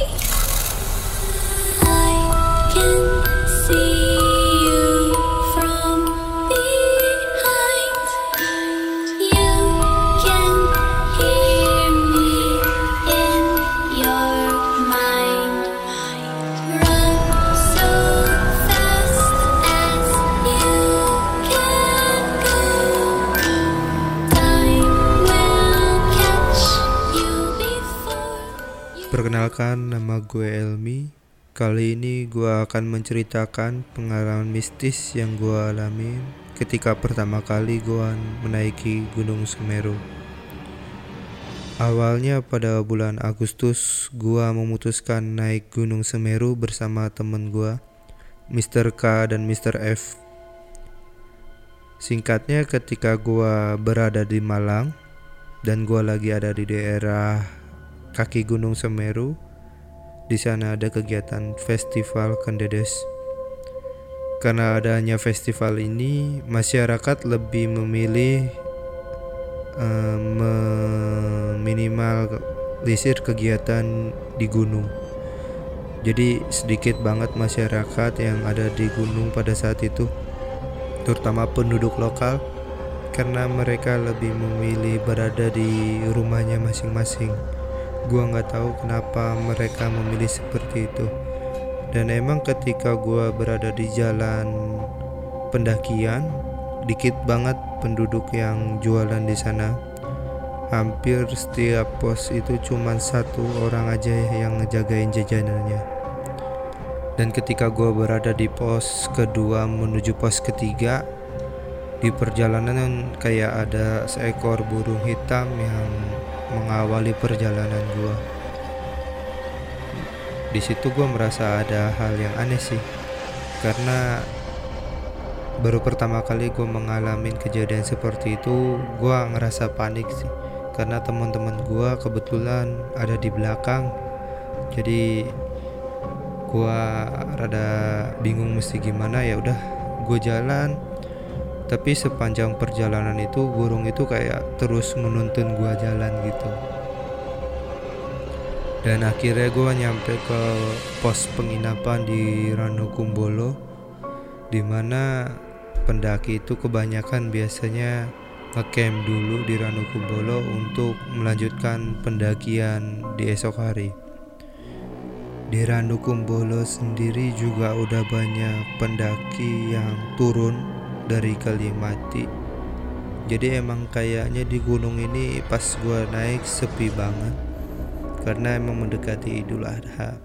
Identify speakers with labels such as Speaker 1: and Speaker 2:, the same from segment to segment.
Speaker 1: Okay.
Speaker 2: Perkenalkan nama gue Elmi Kali ini gue akan menceritakan pengalaman mistis yang gue alami ketika pertama kali gue menaiki Gunung Semeru Awalnya pada bulan Agustus gue memutuskan naik Gunung Semeru bersama temen gue Mr. K dan Mr. F Singkatnya ketika gue berada di Malang dan gue lagi ada di daerah kaki Gunung Semeru. Di sana ada kegiatan festival Kendedes. Karena adanya festival ini, masyarakat lebih memilih eh, meminimalisir kegiatan di gunung. Jadi sedikit banget masyarakat yang ada di gunung pada saat itu, terutama penduduk lokal karena mereka lebih memilih berada di rumahnya masing-masing. Gua nggak tahu kenapa mereka memilih seperti itu. Dan emang ketika gua berada di jalan pendakian, dikit banget penduduk yang jualan di sana. Hampir setiap pos itu cuma satu orang aja yang ngejagain jajanannya. Dan ketika gua berada di pos kedua menuju pos ketiga, di perjalanan kayak ada seekor burung hitam yang mengawali perjalanan gua. Di situ gua merasa ada hal yang aneh sih, karena baru pertama kali gue mengalami kejadian seperti itu, gua ngerasa panik sih, karena teman-teman gua kebetulan ada di belakang, jadi gua rada bingung mesti gimana ya udah gue jalan tapi sepanjang perjalanan itu burung itu kayak terus menuntun gua jalan gitu. Dan akhirnya gua nyampe ke pos penginapan di Ranukumbolo di mana pendaki itu kebanyakan biasanya ngecamp dulu di Ranukumbolo untuk melanjutkan pendakian di esok hari. Di Ranukumbolo sendiri juga udah banyak pendaki yang turun dari Kalimati. Jadi emang kayaknya di gunung ini pas gua naik sepi banget karena emang mendekati Idul Adha.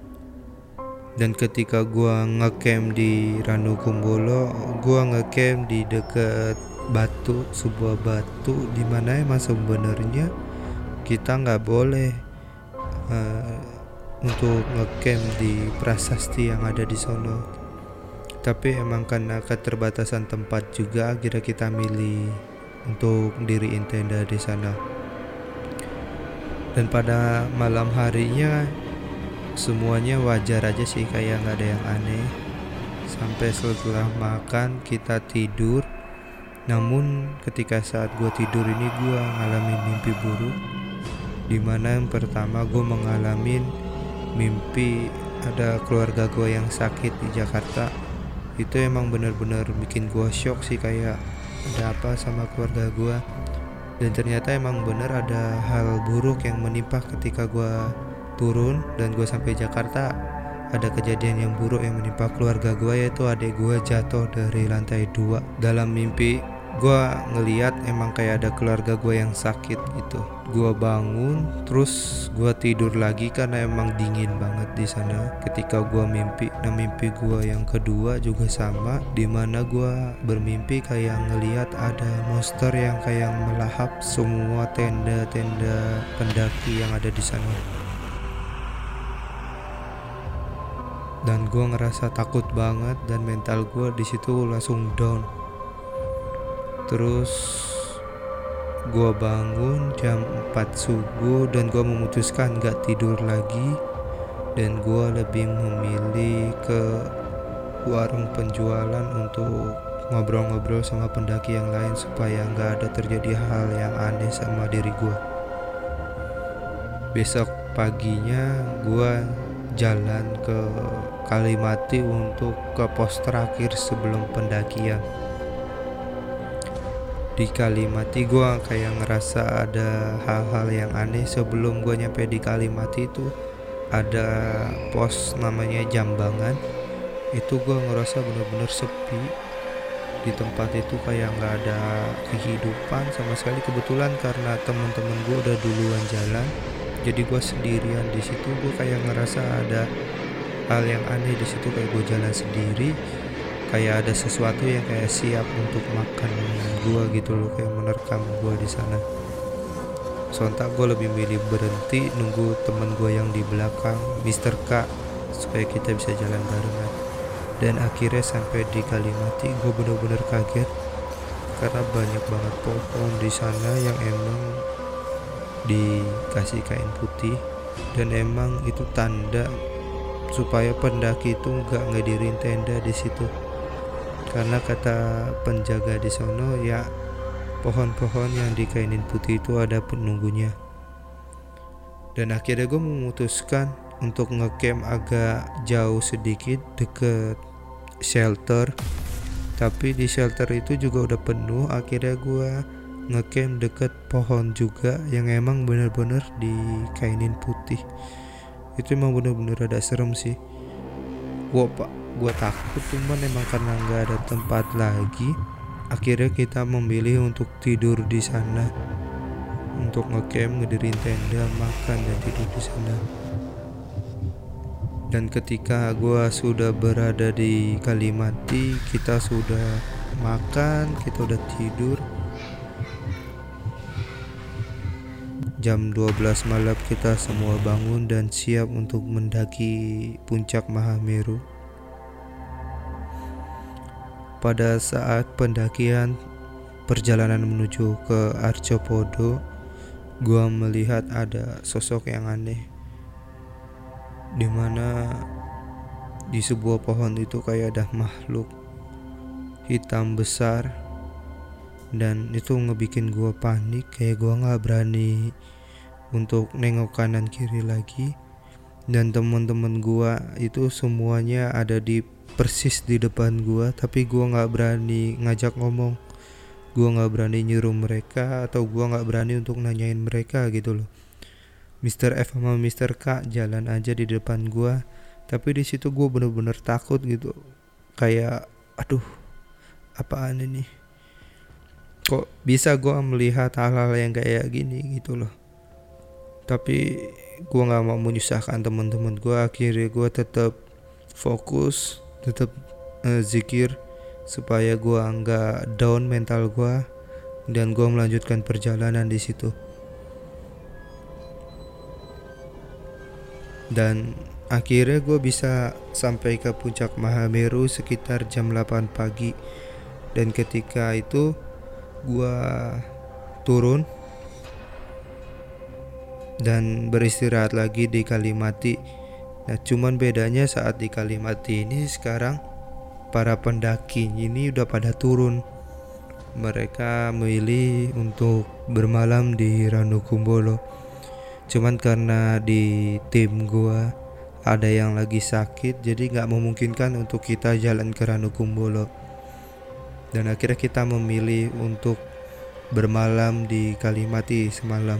Speaker 2: Dan ketika gua ngecamp di Ranukumbolo, gua ngecamp di dekat batu, sebuah batu di mana emang sebenarnya kita nggak boleh eh, untuk ngecamp di prasasti yang ada di sono tapi emang karena keterbatasan tempat juga akhirnya kita milih untuk diriin tenda di sana. Dan pada malam harinya semuanya wajar aja sih kayak nggak ada yang aneh. Sampai setelah makan kita tidur. Namun ketika saat gue tidur ini gue ngalamin mimpi buruk di mana yang pertama gue mengalami mimpi ada keluarga gue yang sakit di Jakarta itu emang bener-bener bikin gue shock sih kayak ada apa sama keluarga gue dan ternyata emang bener ada hal buruk yang menimpa ketika gue turun dan gue sampai Jakarta. Ada kejadian yang buruk yang menimpa keluarga gue yaitu adik gue jatuh dari lantai dua dalam mimpi gue ngeliat emang kayak ada keluarga gue yang sakit gitu. Gue bangun terus gue tidur lagi karena emang dingin banget di sana. Ketika gue mimpi nah mimpi gue yang kedua juga sama di mana gue bermimpi kayak ngeliat ada monster yang kayak melahap semua tenda-tenda pendaki yang ada di sana. Dan gue ngerasa takut banget dan mental gue di situ langsung down terus gue bangun jam 4 subuh dan gue memutuskan gak tidur lagi. Dan gue lebih memilih ke warung penjualan untuk ngobrol-ngobrol sama pendaki yang lain supaya nggak ada terjadi hal yang aneh sama diri gue besok paginya gue jalan ke Kalimati untuk ke pos terakhir sebelum pendakian di Kalimati gua kayak ngerasa ada hal-hal yang aneh. Sebelum gua nyampe di Kalimati itu ada pos namanya Jambangan. Itu gua ngerasa bener-bener sepi. Di tempat itu kayak nggak ada kehidupan sama sekali. Kebetulan karena teman-teman gua udah duluan jalan jadi gua sendirian di situ. Gua kayak ngerasa ada hal yang aneh di situ kayak gua jalan sendiri kayak ada sesuatu yang kayak siap untuk makan gua gitu loh kayak menerkam gua di sana. Sontak gue lebih milih berhenti nunggu temen gue yang di belakang Mr. K supaya kita bisa jalan barengan. Dan akhirnya sampai di Kalimati gue bener-bener kaget karena banyak banget pohon di sana yang emang dikasih kain putih. Dan emang itu tanda supaya pendaki itu nggak ngedirin tenda di situ karena kata penjaga di sono ya pohon-pohon yang dikainin putih itu ada penunggunya. Dan akhirnya gue memutuskan untuk ngecamp agak jauh sedikit deket shelter. Tapi di shelter itu juga udah penuh akhirnya gue ngecamp deket pohon juga yang emang bener-bener dikainin putih. Itu emang bener-bener ada serem sih. Gua pak gua takut cuman emang karena nggak ada tempat lagi akhirnya kita memilih untuk tidur di sana. Untuk ngecamp ngedirin tenda makan dan tidur di sana. Dan ketika gua sudah berada di Kalimati kita sudah makan kita udah tidur. Jam 12 malam kita semua bangun dan siap untuk mendaki puncak Mahameru pada saat pendakian perjalanan menuju ke Arjopodo gua melihat ada sosok yang aneh di mana di sebuah pohon itu kayak ada makhluk hitam besar dan itu ngebikin gua panik kayak gua nggak berani untuk nengok kanan kiri lagi. Dan teman-teman gua itu semuanya ada di persis di depan gua tapi gua nggak berani ngajak ngomong gua nggak berani nyuruh mereka atau gua nggak berani untuk nanyain mereka gitu loh Mr. F sama Mr. K jalan aja di depan gua tapi di situ gua bener-bener takut gitu kayak aduh apaan ini kok bisa gua melihat hal-hal yang kayak gini gitu loh tapi gua nggak mau menyusahkan teman-teman gua akhirnya gua tetap fokus tetap eh, zikir supaya gua nggak down mental gua dan gua melanjutkan perjalanan di situ. Dan akhirnya gue bisa sampai ke puncak Mahameru sekitar jam 8 pagi. Dan ketika itu gue turun dan beristirahat lagi di Kalimati nah cuman bedanya saat di Kalimati ini sekarang para pendaki ini udah pada turun. Mereka memilih untuk bermalam di Ranukumbolo. Cuman karena di tim gua ada yang lagi sakit jadi nggak memungkinkan untuk kita jalan ke Ranukumbolo. Dan akhirnya kita memilih untuk bermalam di Kalimati semalam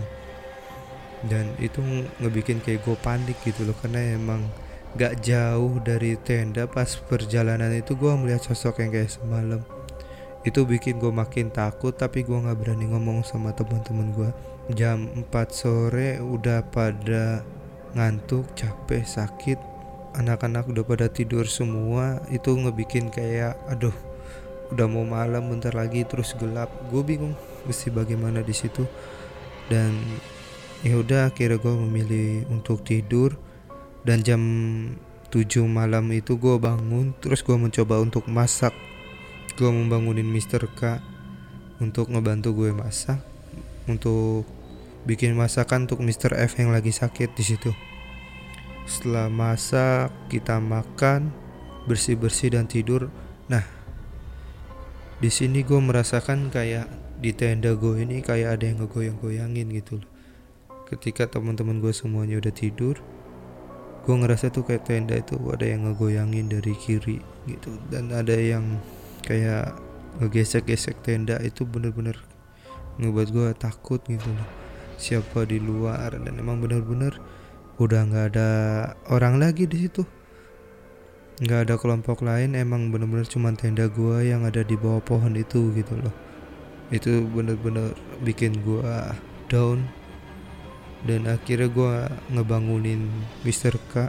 Speaker 2: dan itu ngebikin kayak gue panik gitu loh karena emang gak jauh dari tenda pas perjalanan itu gue melihat sosok yang kayak semalam. Itu bikin gue makin takut tapi gue nggak berani ngomong sama teman-teman gue jam 4 sore udah pada ngantuk capek sakit. Anak-anak udah pada tidur semua. Itu ngebikin kayak aduh udah mau malam bentar lagi terus gelap. Gue bingung mesti bagaimana di situ. Dan ya udah akhirnya gue memilih untuk tidur dan jam 7 malam itu gue bangun terus gue mencoba untuk masak gue membangunin Mr. K untuk ngebantu gue masak untuk bikin masakan untuk Mr. F yang lagi sakit di situ. Setelah masak, kita makan, bersih-bersih dan tidur. Nah, di sini gue merasakan kayak di tenda gue ini kayak ada yang ngegoyang-goyangin gitu loh. Ketika teman-teman gue semuanya udah tidur, gue ngerasa tuh kayak tenda itu ada yang ngegoyangin dari kiri gitu. Dan ada yang kayak ngegesek-gesek tenda itu bener-bener ngebuat gue takut gitu loh. Siapa di luar? Dan emang bener-bener udah nggak ada orang lagi di situ. Nggak ada kelompok lain emang bener-bener cuma tenda gua yang ada di bawah pohon itu gitu loh. Itu bener-bener bikin gua down dan akhirnya gua ngebangunin Mr. K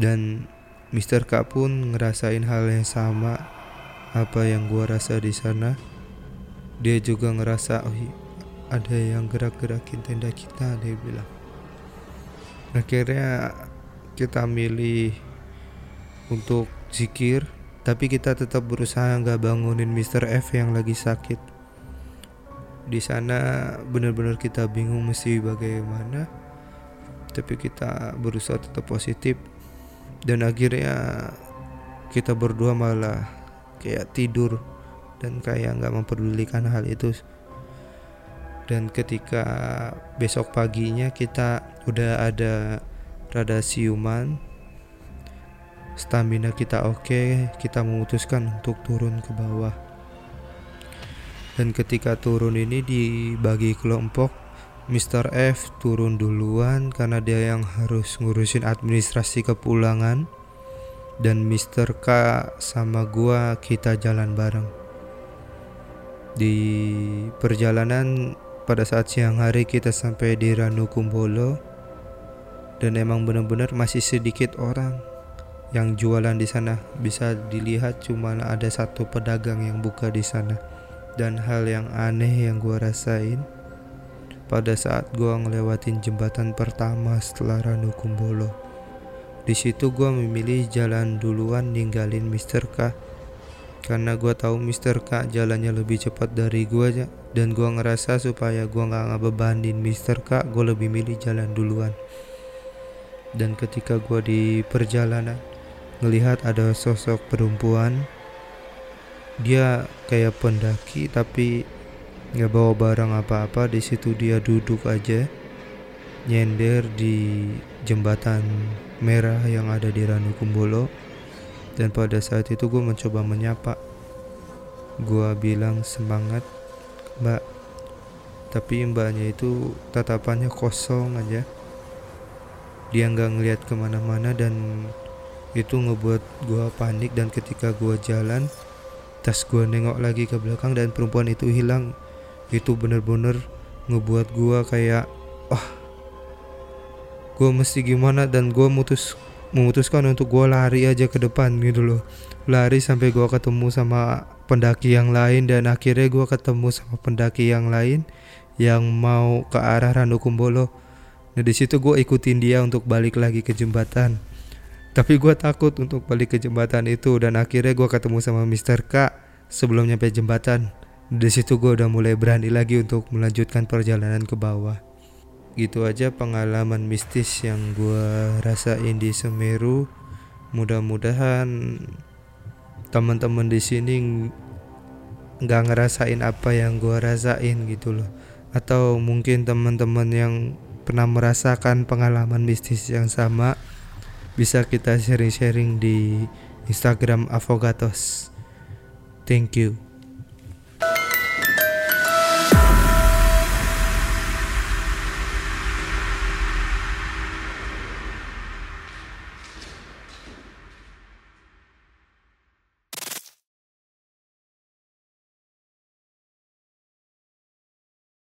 Speaker 2: dan Mr. K pun ngerasain hal yang sama apa yang gua rasa di sana dia juga ngerasa oh ada yang gerak-gerakin tenda kita dia bilang akhirnya kita milih untuk zikir tapi kita tetap berusaha nggak bangunin Mr. F yang lagi sakit di sana benar-benar kita bingung mesti bagaimana tapi kita berusaha tetap positif. Dan akhirnya kita berdua malah kayak tidur dan kayak nggak memperdulikan hal itu. Dan ketika besok paginya kita udah ada rada siuman stamina kita oke kita memutuskan untuk turun ke bawah dan ketika turun ini dibagi kelompok Mr. F turun duluan karena dia yang harus ngurusin administrasi kepulangan dan Mr. K sama gua kita jalan bareng di perjalanan pada saat siang hari kita sampai di Ranu Kumbolo dan emang benar-benar masih sedikit orang yang jualan di sana bisa dilihat cuma ada satu pedagang yang buka di sana dan hal yang aneh yang gua rasain pada saat gua ngelewatin jembatan pertama setelah Ranu Kumbolo di situ gua memilih jalan duluan ninggalin Mr. K karena gua tahu Mr. K jalannya lebih cepat dari aja dan gua ngerasa supaya gua nggak ngebebanin Mr. K gua lebih milih jalan duluan dan ketika gua di perjalanan ngelihat ada sosok perempuan dia kayak pendaki tapi nggak bawa barang apa-apa. Di situ dia duduk aja nyender di jembatan merah yang ada di Ranu Kumbolo. Dan pada saat itu gue mencoba menyapa. Gue bilang semangat mbak. Tapi mbaknya itu tatapannya kosong aja. Dia nggak ngelihat ke mana-mana dan itu ngebuat gua panik. Dan ketika gua jalan tas gua nengok lagi ke belakang dan perempuan itu hilang. Itu bener-bener ngebuat gua kayak wah gua mesti gimana dan gua mutus memutuskan untuk gua lari aja ke depan gitu loh. Lari sampai gua ketemu sama pendaki yang lain dan akhirnya gua ketemu sama pendaki yang lain yang mau ke arah Ranu Kumbolo Nah di situ gue ikutin dia untuk balik lagi ke jembatan. Tapi gue takut untuk balik ke jembatan itu dan akhirnya gue ketemu sama Mr. K sebelum nyampe jembatan. Di situ gue udah mulai berani lagi untuk melanjutkan perjalanan ke bawah. Gitu aja pengalaman mistis yang gue rasain di Semeru. Mudah-mudahan teman-teman di sini nggak ngerasain apa yang gue rasain gitu loh. Atau mungkin teman-teman yang pernah merasakan pengalaman mistis yang sama bisa kita sharing-sharing di Instagram Avogatos. Thank you.